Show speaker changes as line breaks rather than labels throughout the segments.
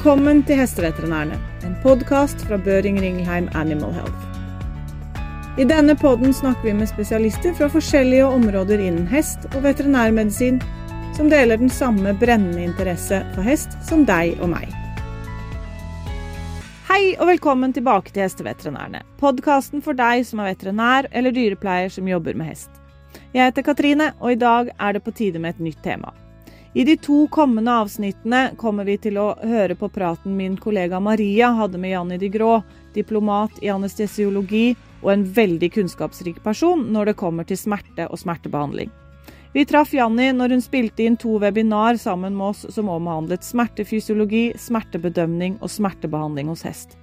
Velkommen til Hesteveterinærene, en podkast fra Børing Ringelheim Animal Health. I denne podden snakker vi med spesialister fra forskjellige områder innen hest og veterinærmedisin, som deler den samme brennende interesse for hest som deg og meg. Hei og velkommen tilbake til Hesteveterinærene, podkasten for deg som er veterinær eller dyrepleier som jobber med hest. Jeg heter Katrine, og i dag er det på tide med et nytt tema. I de to kommende avsnittene kommer vi til å høre på praten min kollega Maria hadde med Janni de Grå, diplomat i anestesiologi og en veldig kunnskapsrik person når det kommer til smerte og smertebehandling. Vi traff Janni når hun spilte inn to webinar sammen med oss som omhandlet smertefysiologi, smertebedømning og smertebehandling hos hest.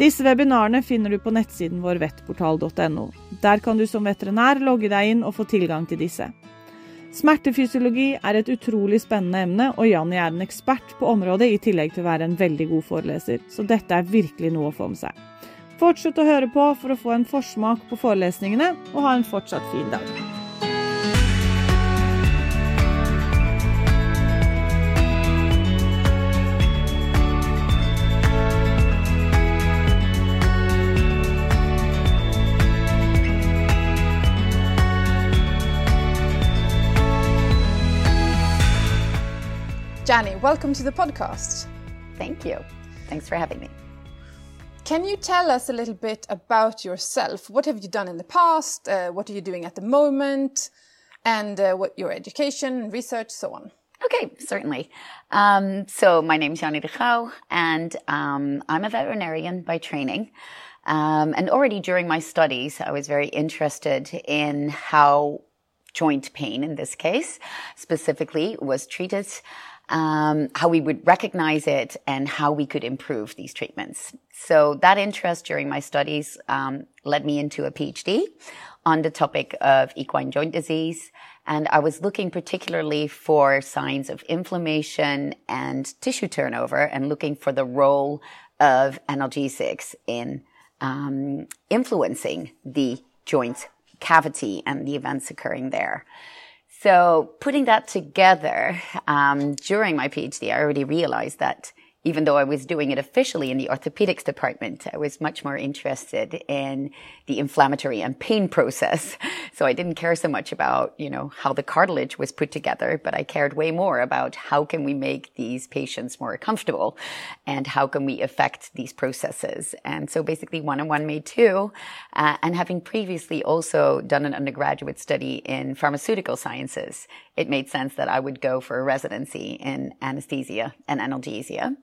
Disse webinarene finner du på nettsiden vår vettportal.no. Der kan du som veterinær logge deg inn og få tilgang til disse. Smertefysiologi er et utrolig spennende emne, og Janni er en ekspert på området i tillegg til å være en veldig god foreleser, så dette er virkelig noe å få med seg. Fortsett å høre på for å få en forsmak på forelesningene, og ha en fortsatt fin dag.
Janny, welcome to the podcast.
Thank you. Thanks for having me.
Can you tell us a little bit about yourself? What have you done in the past? Uh, what are you doing at the moment? And uh, what your education, research, so on.
Okay, certainly. Um, so my name is Janny de Grauw, and um, I'm a veterinarian by training. Um, and already during my studies, I was very interested in how joint pain, in this case, specifically, was treated um, how we would recognize it and how we could improve these treatments. So that interest during my studies um, led me into a PhD on the topic of equine joint disease. And I was looking particularly for signs of inflammation and tissue turnover and looking for the role of analgesics in um, influencing the joint cavity and the events occurring there. So putting that together um, during my PhD, I already realized that even though I was doing it officially in the orthopedics department, I was much more interested in the inflammatory and pain process. So I didn't care so much about, you know, how the cartilage was put together, but I cared way more about how can we make these patients more comfortable and how can we affect these processes. And so basically one on one made two. Uh, and having previously also done an undergraduate study in pharmaceutical sciences, it made sense that I would go for a residency in anesthesia and analgesia.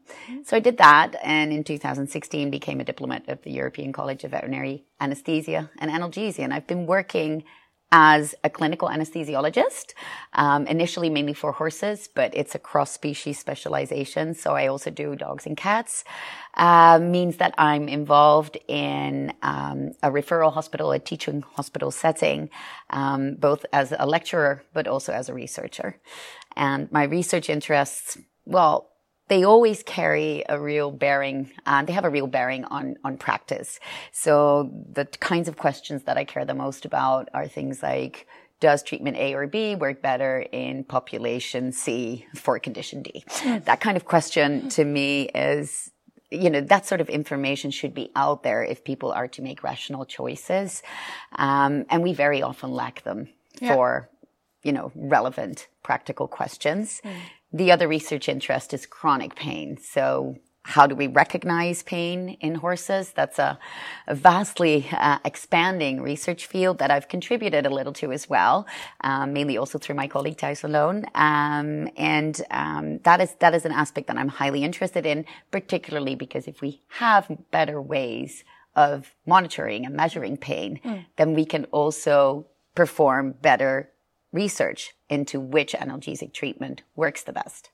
So I did that and in 2016 became a diplomat of the European College of Veterinary Anesthesia and Analgesia. And I've been working as a clinical anesthesiologist, um, initially mainly for horses, but it's a cross species specialization. So I also do dogs and cats. Uh, means that I'm involved in um, a referral hospital, a teaching hospital setting, um, both as a lecturer but also as a researcher. And my research interests, well, they always carry a real bearing, uh, they have a real bearing on, on practice. So the kinds of questions that I care the most about are things like, does treatment A or B work better in population C for condition D? That kind of question to me is, you know, that sort of information should be out there if people are to make rational choices. Um, and we very often lack them yeah. for, you know, relevant practical questions. Mm. The other research interest is chronic pain. So how do we recognize pain in horses? That's a, a vastly uh, expanding research field that I've contributed a little to as well, um, mainly also through my colleague Thijs van Loon. Um, and um, that is that is an aspect that I'm highly interested in, particularly because if we have better ways of monitoring and measuring pain, mm. then we can also perform better research into which analgesic treatment works the best.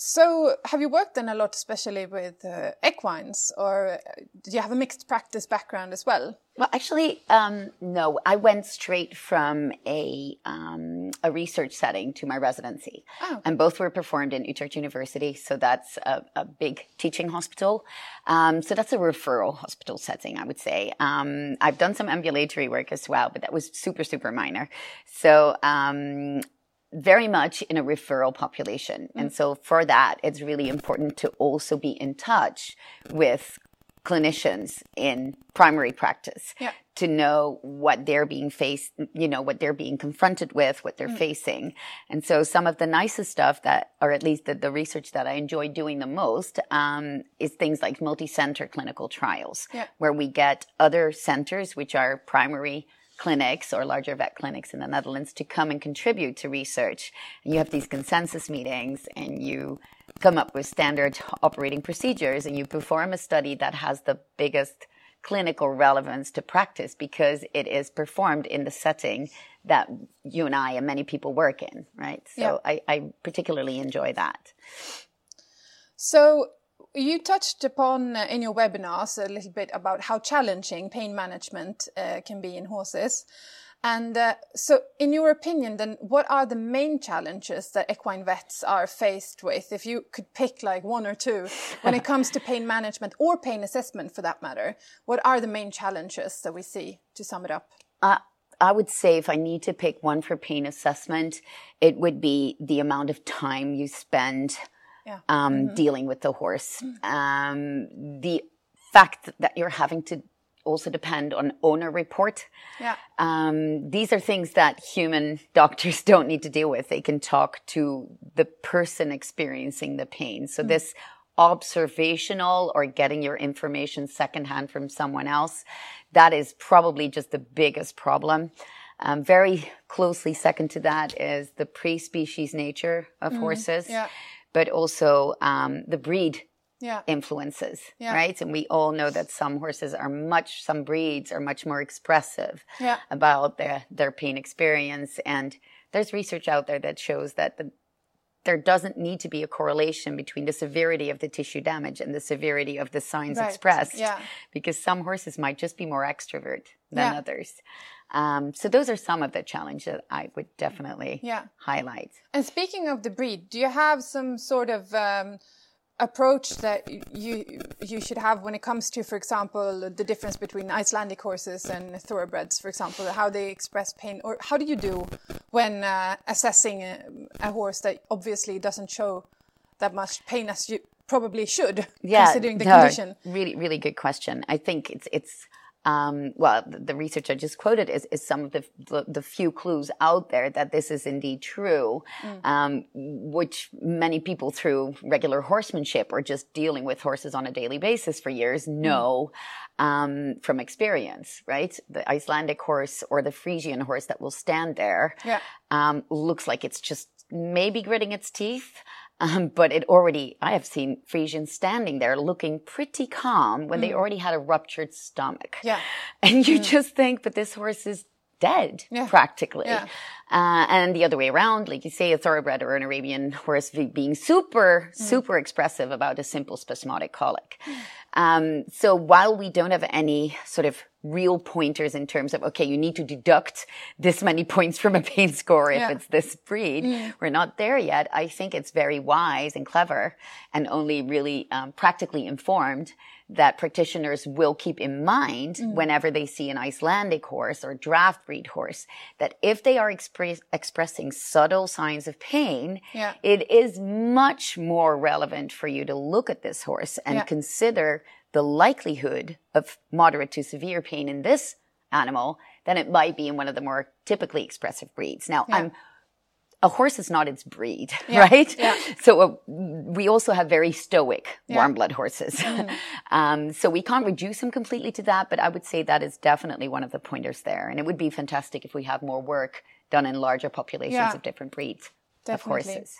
So, have you worked then a lot, especially with uh, equines, or do you have a mixed practice background as well?
Well, actually, um, no. I went straight from a um, a research setting to my residency, oh. and both were performed in Utrecht University. So that's a, a big teaching hospital. Um, so that's a referral hospital setting, I would say. Um, I've done some ambulatory work as well, but that was super super minor. So um, very much in a referral population. Mm. And so for that, it's really important to also be in touch with clinicians in primary practice
yeah.
to know what they're being faced, you know, what they're being confronted with, what they're mm. facing. And so some of the nicest stuff that, or at least the, the research that I enjoy doing the most, um, is things like multi-center clinical trials,
yeah.
where we get other centers, which are primary clinics or larger vet clinics in the Netherlands to come and contribute to research. And you have these consensus meetings and you come up with standard operating procedures and you perform a study that has the biggest clinical relevance to practice because it is performed in the setting that you and I and many people work in, right? So
yeah.
I, I particularly enjoy that.
So you touched upon uh, in your webinars a little bit about how challenging pain management uh, can be in horses. And uh, so, in your opinion, then what are the main challenges that equine vets are faced with? If you could pick like one or two when it comes to pain management or pain assessment for that matter, what are the main challenges that we see to sum it up?
Uh, I would say if I need to pick one for pain assessment, it would be the amount of time you spend
yeah.
um, mm-hmm. dealing with the horse. Um, the fact that you're having to also depend on owner report.
Yeah.
Um, these are things that human doctors don't need to deal with. They can talk to the person experiencing the pain. So mm. this observational or getting your information secondhand from someone else, that is probably just the biggest problem. Um, very closely second to that is the prey-species nature of mm. horses.
Yeah
but also um, the breed
yeah.
influences,
yeah.
right? And we all know that some horses are much, some breeds are much more expressive
yeah.
about their, their pain experience. And there's research out there that shows that the, there doesn't need to be a correlation between the severity of the tissue damage and the severity of the signs
right.
expressed. Because some horses might just be more extrovert than others. Um, so those are some of the challenges that I would definitely
yeah.
highlight.
And speaking of the breed, do you have some sort of um, approach that you you should have when it comes to, for example, the difference between Icelandic horses and thoroughbreds, for example, how they express pain, or how do you do when uh, assessing a, a, horse that obviously doesn't show that much pain as you probably should,
yeah,
considering the
no,
condition?
Really, really good question. I think it's it's um, well, the research I just quoted is, is some of the, the, the few clues out there that this is indeed true, mm. um, which many people through regular horsemanship or just dealing with horses on a daily basis for years mm. know mm. um, from experience, right? The Icelandic horse or the Frisian horse that will stand there
yeah.
Um, looks like it's just maybe gritting its teeth. Um, but it already, I have seen Frisians standing there looking pretty calm when mm. they already had a ruptured stomach.
Yeah.
And you mm. just think, but this horse is dead
yeah.
practically.
Yeah.
Uh, and the other way around, like you say, a thoroughbred or an Arabian horse being super, mm. super expressive about a simple spasmodic colic. Um, so while we don't have any sort of real pointers in terms of, okay, you need to deduct this many points from a pain score if
yeah.
it's this breed.
Mm.
We're not there yet. I think it's very wise and clever and only really um, practically informed that practitioners will keep in mind mm. whenever they see an Icelandic horse or draft breed horse that if they are express- expressing subtle signs of pain,
yeah.
it is much more relevant for you to look at this horse and
yeah.
consider the likelihood of moderate to severe pain in this animal than it might be in one of the more typically expressive breeds. Now,
yeah.
I'm a horse is not its breed,
yeah,
right?
Yeah.
So uh, we also have very stoic
yeah.
warm blood horses.
Mm.
um, so we can't reduce them completely to that, but I would say that is definitely one of the pointers there. And it would be fantastic if we have more work done in larger populations of different breeds
definitely.
of horses.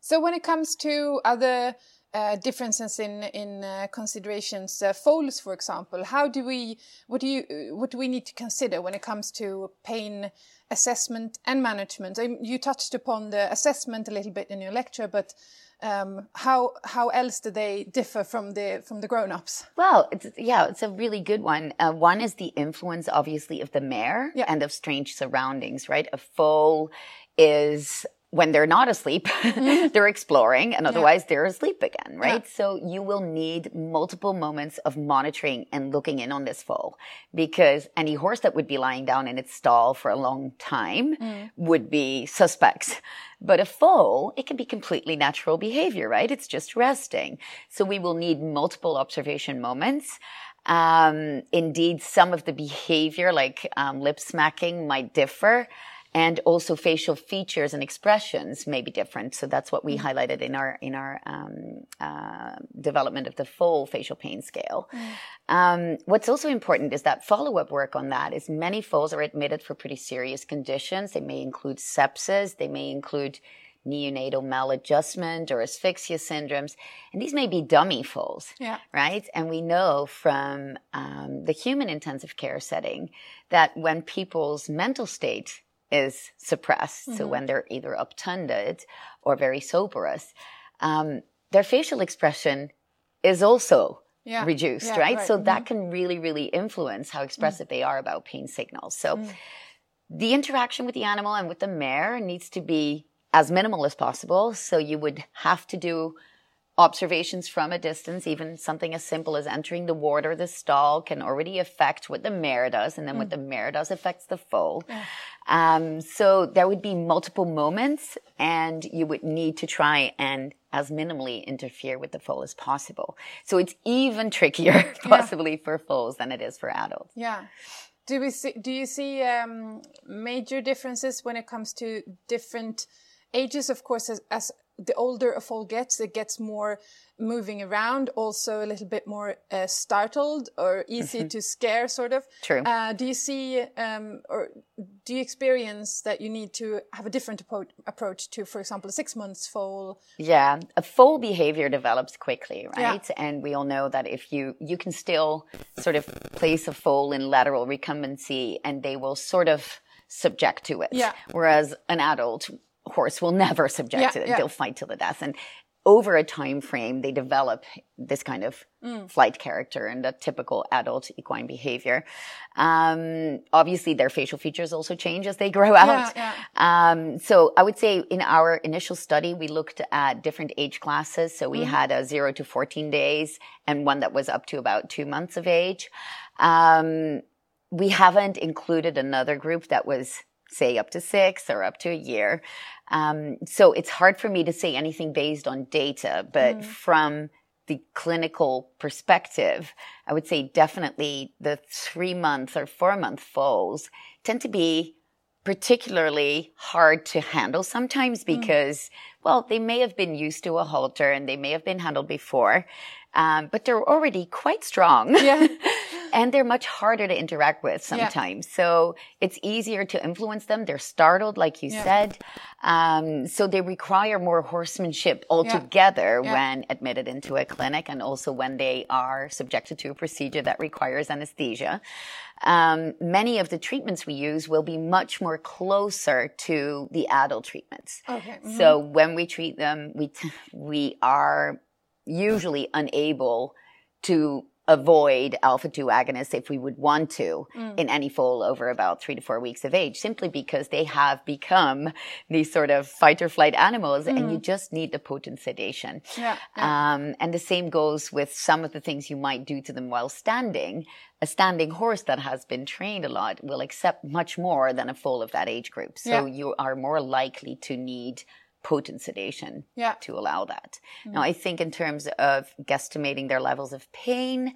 So when it comes to other uh, differences in in uh, considerations, uh, foals, for example, how do we what do you what do we need to consider when it comes to pain assessment and management? You touched upon the assessment a little bit in your lecture, but um, how how else do they differ from the from the grown ups?
Well, it's, yeah, it's a really good one. Uh, one is the influence, obviously, of the mare
yeah.
and of strange surroundings. Right, a foal is when they're not asleep, mm-hmm. they're exploring and otherwise yeah. they're asleep again, right? Yeah. So you will need multiple moments of monitoring and looking in on this foal because any horse that would be lying down in its stall for a long time mm. would be suspects. But a foal, it can be completely natural behavior, right? It's just resting. So we will need multiple observation moments. Um, indeed, some of the behavior, like um, lip smacking, might differ and also facial features and expressions may be different. So that's what we mm. highlighted in our in our um, uh, development of the foal facial pain scale. Mm. Um, what's also important is that follow up work on that. Is many foals are admitted for pretty serious conditions. They may include sepsis. They may include neonatal maladjustment or asphyxia syndromes. And these may be dummy foals, yeah. right? And we know from um, the human intensive care setting that when people's mental state is suppressed. Mm-hmm. So when they're either obtunded or very soberous, um, their facial expression is also yeah. reduced, yeah, right? right? So mm-hmm. that can really, really influence how expressive mm they are about pain signals. So mm the interaction with the animal and with the mare needs to be as minimal as possible. So you would have to do observations from a distance, even something as simple as entering the ward or the stall can already affect what the mare does. And then mm. what the mare does affects the foal. Yeah. Um, so there would be multiple moments and you would need to try and as minimally interfere with the foal as possible. So it's even trickier possibly yeah. for foals than it is for adults.
Yeah. Do we see, do you see, um, major differences when it comes to different ages? Of course, as, as the older a foal gets, it gets more moving around, also a little bit more uh, startled or easy mm-hmm. to scare, sort of.
True.
Uh, do you see um, or do you experience that you need to have a different approach to, for example, a six months foal?
Yeah, a foal behavior develops quickly, right? Yeah. And we all know that if you you can still sort of place a foal in lateral recumbency, and they will sort of subject to it. Yeah. Whereas an adult horse will never subject yeah, to it. Yeah. They'll fight till the death. And over a time frame, they develop this kind of mm. flight character and a typical adult equine behavior. Um, obviously, their facial features also change as they grow out. Yeah, yeah. Um, so I would say in our initial study, we looked at different age classes. So we mm. had a zero to 14 days and one that was up to about two months of age. Um, we haven't included another group that was say up to six or up to a year. Um, so it's hard for me to say anything based on data, but mm. from the clinical perspective, I would say definitely the three month or four month foals tend to be particularly hard to handle sometimes mm. because, mm. well, they may have been used to a halter and they may have been handled before, um, but they're already quite strong. Yeah. and they're much harder to interact with sometimes. Yeah. So it's easier to influence them. They're startled, like you yeah. said. Um, so they require more horsemanship altogether yeah. when admitted into a clinic and also when they are subjected to a procedure that requires anesthesia. Um, many of the treatments we use will be much more closer to the adult treatments. Okay. Mm-hmm. So when we treat them, we, t- we are usually unable to avoid alpha 2 agonists if we would want to mm. in any foal over about three to four weeks of age, simply because they have become these sort of fight or flight animals mm. and you mm. just need the potent sedation. Yeah, yeah. Um, and the same goes with some of the things you might do to them while standing. A standing horse that has been trained a lot will accept much more than a foal of that age group. So yeah. you are more likely to need potent sedation yeah. to allow that. Mm. Now, I think in terms of guesstimating their levels of pain,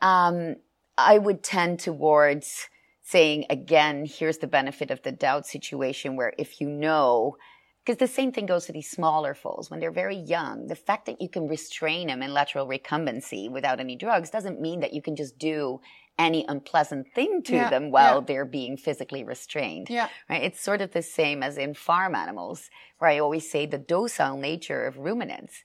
um, I would tend towards saying again, here's the benefit of the doubt situation where if you know, because the same thing goes to these smaller foals when they're very young, the fact that you can restrain them in lateral recumbency without any drugs doesn't mean that you can just do any unpleasant thing to yeah, them while yeah. they're being physically restrained. Yeah. Right. It's sort of the same as in farm animals, where I always say the docile nature of ruminants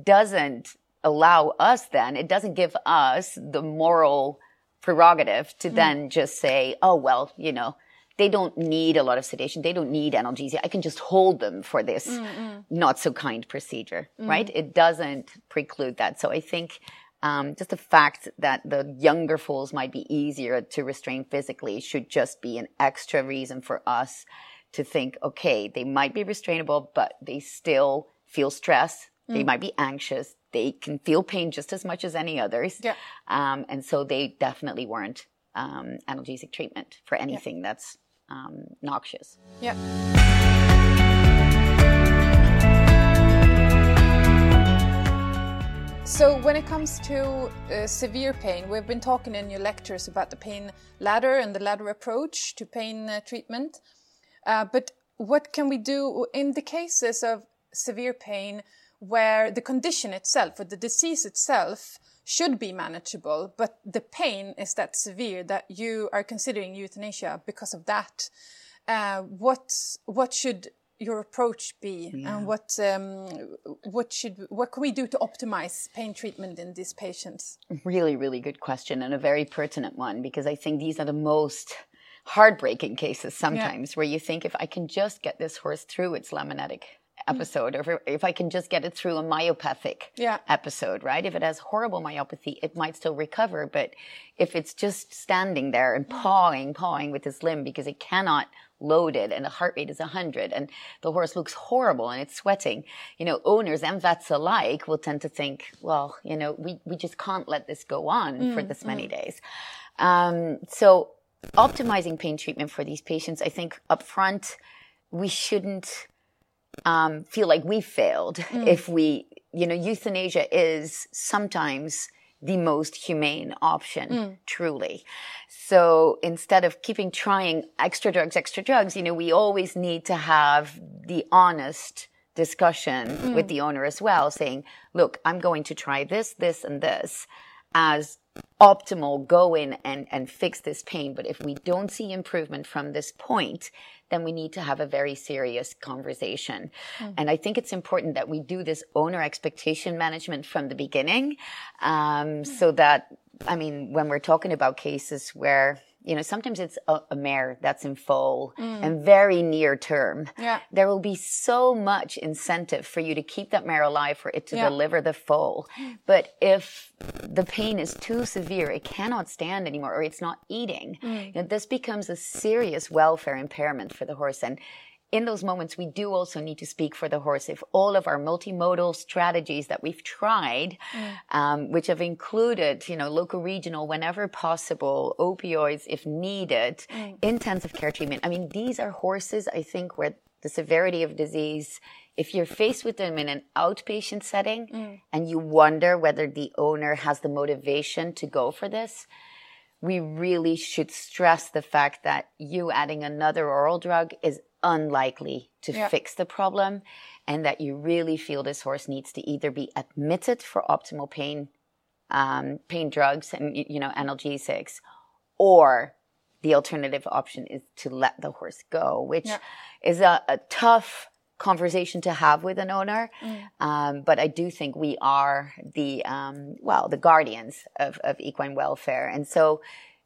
doesn't allow us then, it doesn't give us the moral prerogative to mm. then just say, oh, well, you know, they don't need a lot of sedation. They don't need analgesia. I can just hold them for this Mm-mm. not so kind procedure, mm. right? It doesn't preclude that. So I think um, just the fact that the younger foals might be easier to restrain physically should just be an extra reason for us to think, okay, they might be restrainable, but they still feel stress. They might be anxious. They can feel pain just as much as any others.
Yeah.
Um, and so they definitely weren't um, analgesic treatment for anything that's um, noxious.
Yeah. So when it comes to uh, severe pain, we've been talking in your lectures about the pain ladder and the ladder approach to pain uh, treatment. Uh, but what can we do in the cases of severe pain where the condition itself or the disease itself should be manageable, but the pain is that severe that you are considering euthanasia because of that? Uh, what what should your approach be,
Yeah.
and what um, what should what can we do to optimize pain treatment in these patients?
Really, really good question and a very pertinent one because I think these are the most heartbreaking cases sometimes where you think if I can just get this horse through its laminitic episode or if, if I can just get it through a myopathic
Yeah.
episode, right? If it has horrible myopathy, it might still recover. But if it's just standing there and pawing, pawing with this limb because it cannot load it and the heart rate is 100 and the horse looks horrible and it's sweating, you know, owners and vets alike will tend to think, well, you know, we, we just can't let this go on for this many days. Um, so optimizing pain treatment for these patients, I think up front, we shouldn't um, feel like we failed if we, you know, euthanasia is sometimes the most humane option, hmm. truly. So instead of keeping trying extra drugs, extra drugs, you know, we always need to have the honest discussion hmm. with the owner as well, saying, look, I'm going to try this, this, and this as optimal go in and, and fix this pain. But if we don't see improvement from this point, then we need to have a very serious conversation. And I think it's important that we do this owner expectation management from the beginning. Um, so that, I mean, when we're talking about cases where, you know, sometimes it's a, a mare that's in foal mm. and very near term.
Yeah.
There will be so much incentive for you to keep that mare alive for it to
Yeah.
deliver the foal. But if the pain is too severe, it cannot stand anymore or it's not eating, mm. you know, this becomes a serious welfare impairment for the horse. And in those moments, we do also need to speak for the horse. If all of our multimodal strategies that we've tried, mm. um, which have included, you know, local regional whenever possible, opioids if needed, mm. intensive care treatment. I mean, these are horses, I think, where the severity of disease, if you're faced with them in an outpatient setting mm. and you wonder whether the owner has the motivation to go for this, we really should stress the fact that you adding another oral drug is unlikely to
Yeah.
fix the problem and that you really feel this horse needs to either be admitted for optimal pain um, pain drugs and you know analgesics or the alternative option is to let the horse go which
Yeah.
is a, a tough conversation to have with an owner um, but i do think we are the um, well the guardians of, of equine welfare and so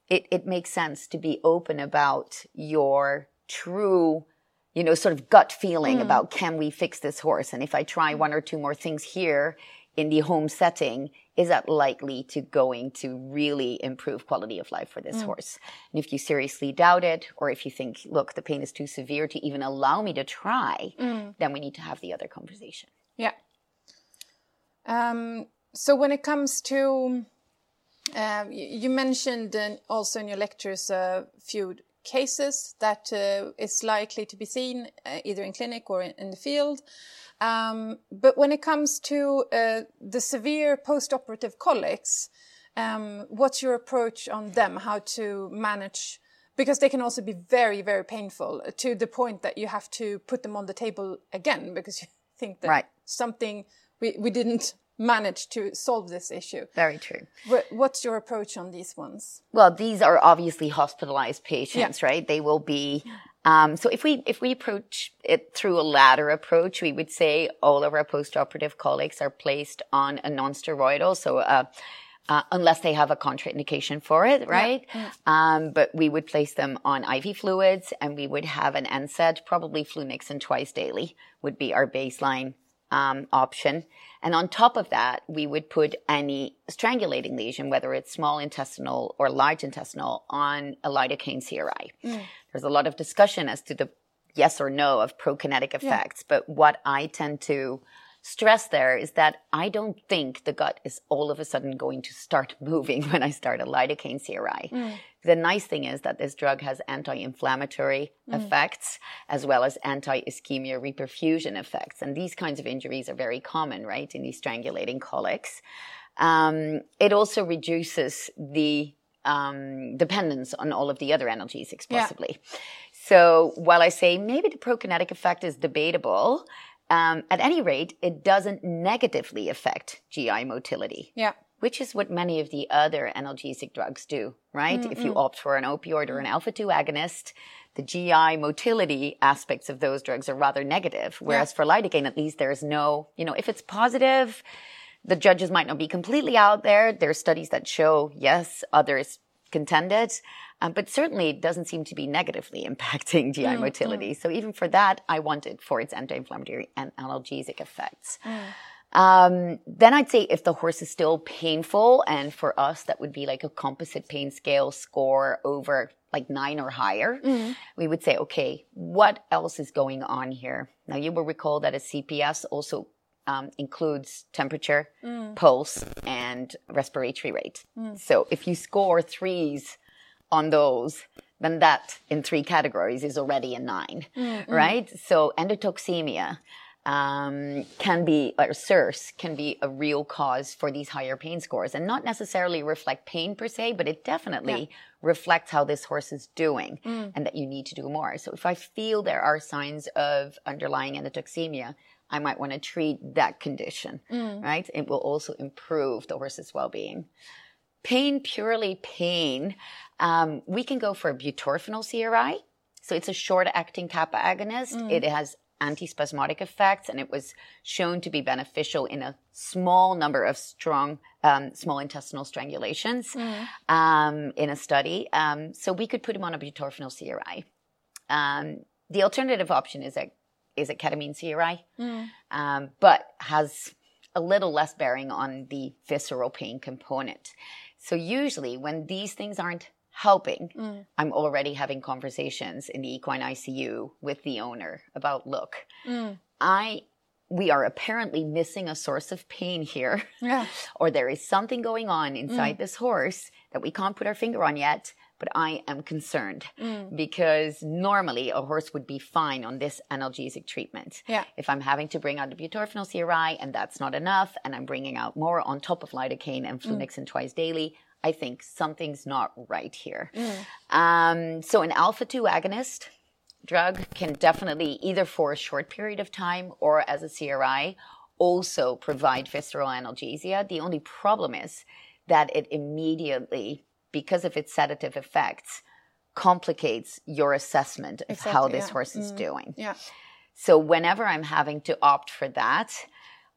it, it makes sense to be open about your true you know sort of gut feeling about can we fix this horse? And if i try one or two more things here in the home setting is that likely to going to really improve quality of life for this horse? And if you seriously doubt it or if you think look the pain is too severe to even allow me to try then we need to have the other conversation.
Yeah. Um, so when it comes to, uh, you mentioned uh, also in your lectures a few cases that uh, is likely to be seen uh, either in clinic or in, in the field. Um, but when it comes to uh, the severe post-operative colics, um, what's your approach on them? How to manage? Because they can also be very, very painful uh, to the point that you have to put them on the table again because you think that
Right.
something we, we didn't manage to solve this issue.
very true
What's your approach on these ones?
Well, these are obviously hospitalized patients, right? They will be. Um, so if we if we approach it through a ladder approach, we would say all of our postoperative colics are placed on a non-steroidal, so uh, uh, unless they have a contraindication for it, right? Um, but we would place them on IV fluids, and we would have an NSAID, probably flunixin twice daily, would be our baseline um, option. And on top of that, we would put any strangulating lesion, whether it's small intestinal or large intestinal, on a lidocaine CRI. There's a lot of discussion as to the yes or no of prokinetic effects. Yeah. But what I tend to stress there is that I don't think the gut is all of a sudden going to start moving when I start a lidocaine CRI. Mm. The nice thing is that this drug has anti-inflammatory mm. effects as well as anti-ischemia reperfusion effects. And these kinds of injuries are very common, right, in these strangulating colics. Um, it also reduces the um, dependence on all of the other analgesics possibly. Yeah. So while I say maybe the prokinetic effect is debatable, um, at any rate, it doesn't negatively affect GI motility.
Yeah.
Which is what many of the other analgesic drugs do, right? Mm-hmm. If you opt for an opioid or an alpha 2 agonist, the GI motility aspects of those drugs are rather negative. Whereas yeah. for lidocaine, at least there's no, you know, if it's positive, the judges might not be completely out there. There are studies that show, yes, others contended. Um, but certainly it doesn't seem to be negatively impacting GI mm, motility. Mm. So even for that, I want it for its anti-inflammatory and analgesic effects. Mm. Um, then I'd say if the horse is still painful, and for us that would be like a composite pain scale score over like nine or higher, mm. we would say, okay, what else is going on here? Now you will recall that a CPS also um, includes temperature, mm. pulse, and respiratory rate. Mm. So if you score threes on those, then that in three categories is already a 9 mm-hmm. right? So endotoxemia um, can be, or SIRS can be a real cause for these higher pain scores and not necessarily reflect pain per se, but it definitely yeah. reflects how this horse is doing mm. and that you need to do more. So if I feel there are signs of underlying endotoxemia, I might want to treat that condition, mm. right? It will also improve the horse's well-being. Pain, purely pain, um, we can go for butorphanol CRI. So it's a short acting kappa agonist. Mm. It has antispasmodic effects and it was shown to be beneficial in a small number of strong um, small intestinal strangulations mm. um, in a study. Um, so we could put him on a butorphanol CRI. Um, the alternative option is a is a ketamine CRI, mm. Um, but has a little less bearing on the visceral pain component. So usually when these things aren't helping, mm. I'm already having conversations in the equine ICU with the owner about, look, mm. I we are apparently missing a source of pain here. Yeah. or there is something going on inside mm. this horse that we can't put our finger on yet, but I am concerned mm. because normally a horse would be fine on this analgesic treatment.
Yeah.
If I'm having to bring out the butorphanol CRI and that's not enough, and I'm bringing out more on top of lidocaine and flunixin mm. twice daily, I think something's not right here. Mm. Um, so an alpha 2 agonist drug can definitely either for a short period of time or as a CRI also provide visceral analgesia. The only problem is that it immediately, because of its sedative effects, complicates your assessment of exactly, how this yeah. horse is mm. doing.
Yeah.
So whenever I'm having to opt for that,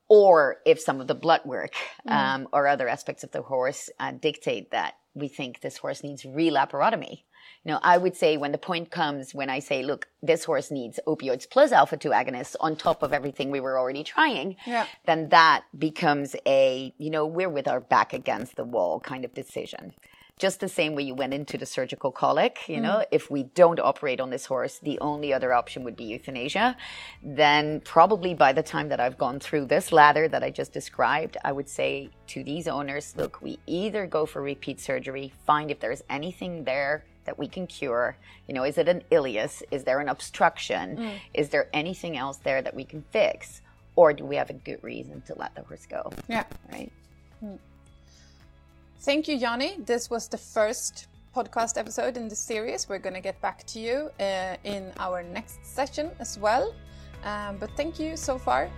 or if some of the blood work mm. um, or other aspects of the horse uh, dictate that we think this horse needs relaparotomy. You know, I would say when the point comes when I say, look, this horse needs opioids plus alpha 2 agonists on top of everything we were already trying,
yeah.
then that becomes a, you know, we're with our back against the wall kind of decision just the same way you went into the surgical colic, you know, mm. if we don't operate on this horse, the only other option would be euthanasia. Then probably by the time that I've gone through this ladder that I just described, I would say to these owners, look, we either go for repeat surgery, find if there's anything there that we can cure. You know, is it an ileus? Is there an obstruction? Mm. Is there anything else there that we can fix? Or do we have a good reason to let the horse go?
Yeah.
Right. Mm.
Thank you, Janny. This was the first podcast episode in the series. We're going to get back to you uh, in our next session as well. Um, but thank you so far.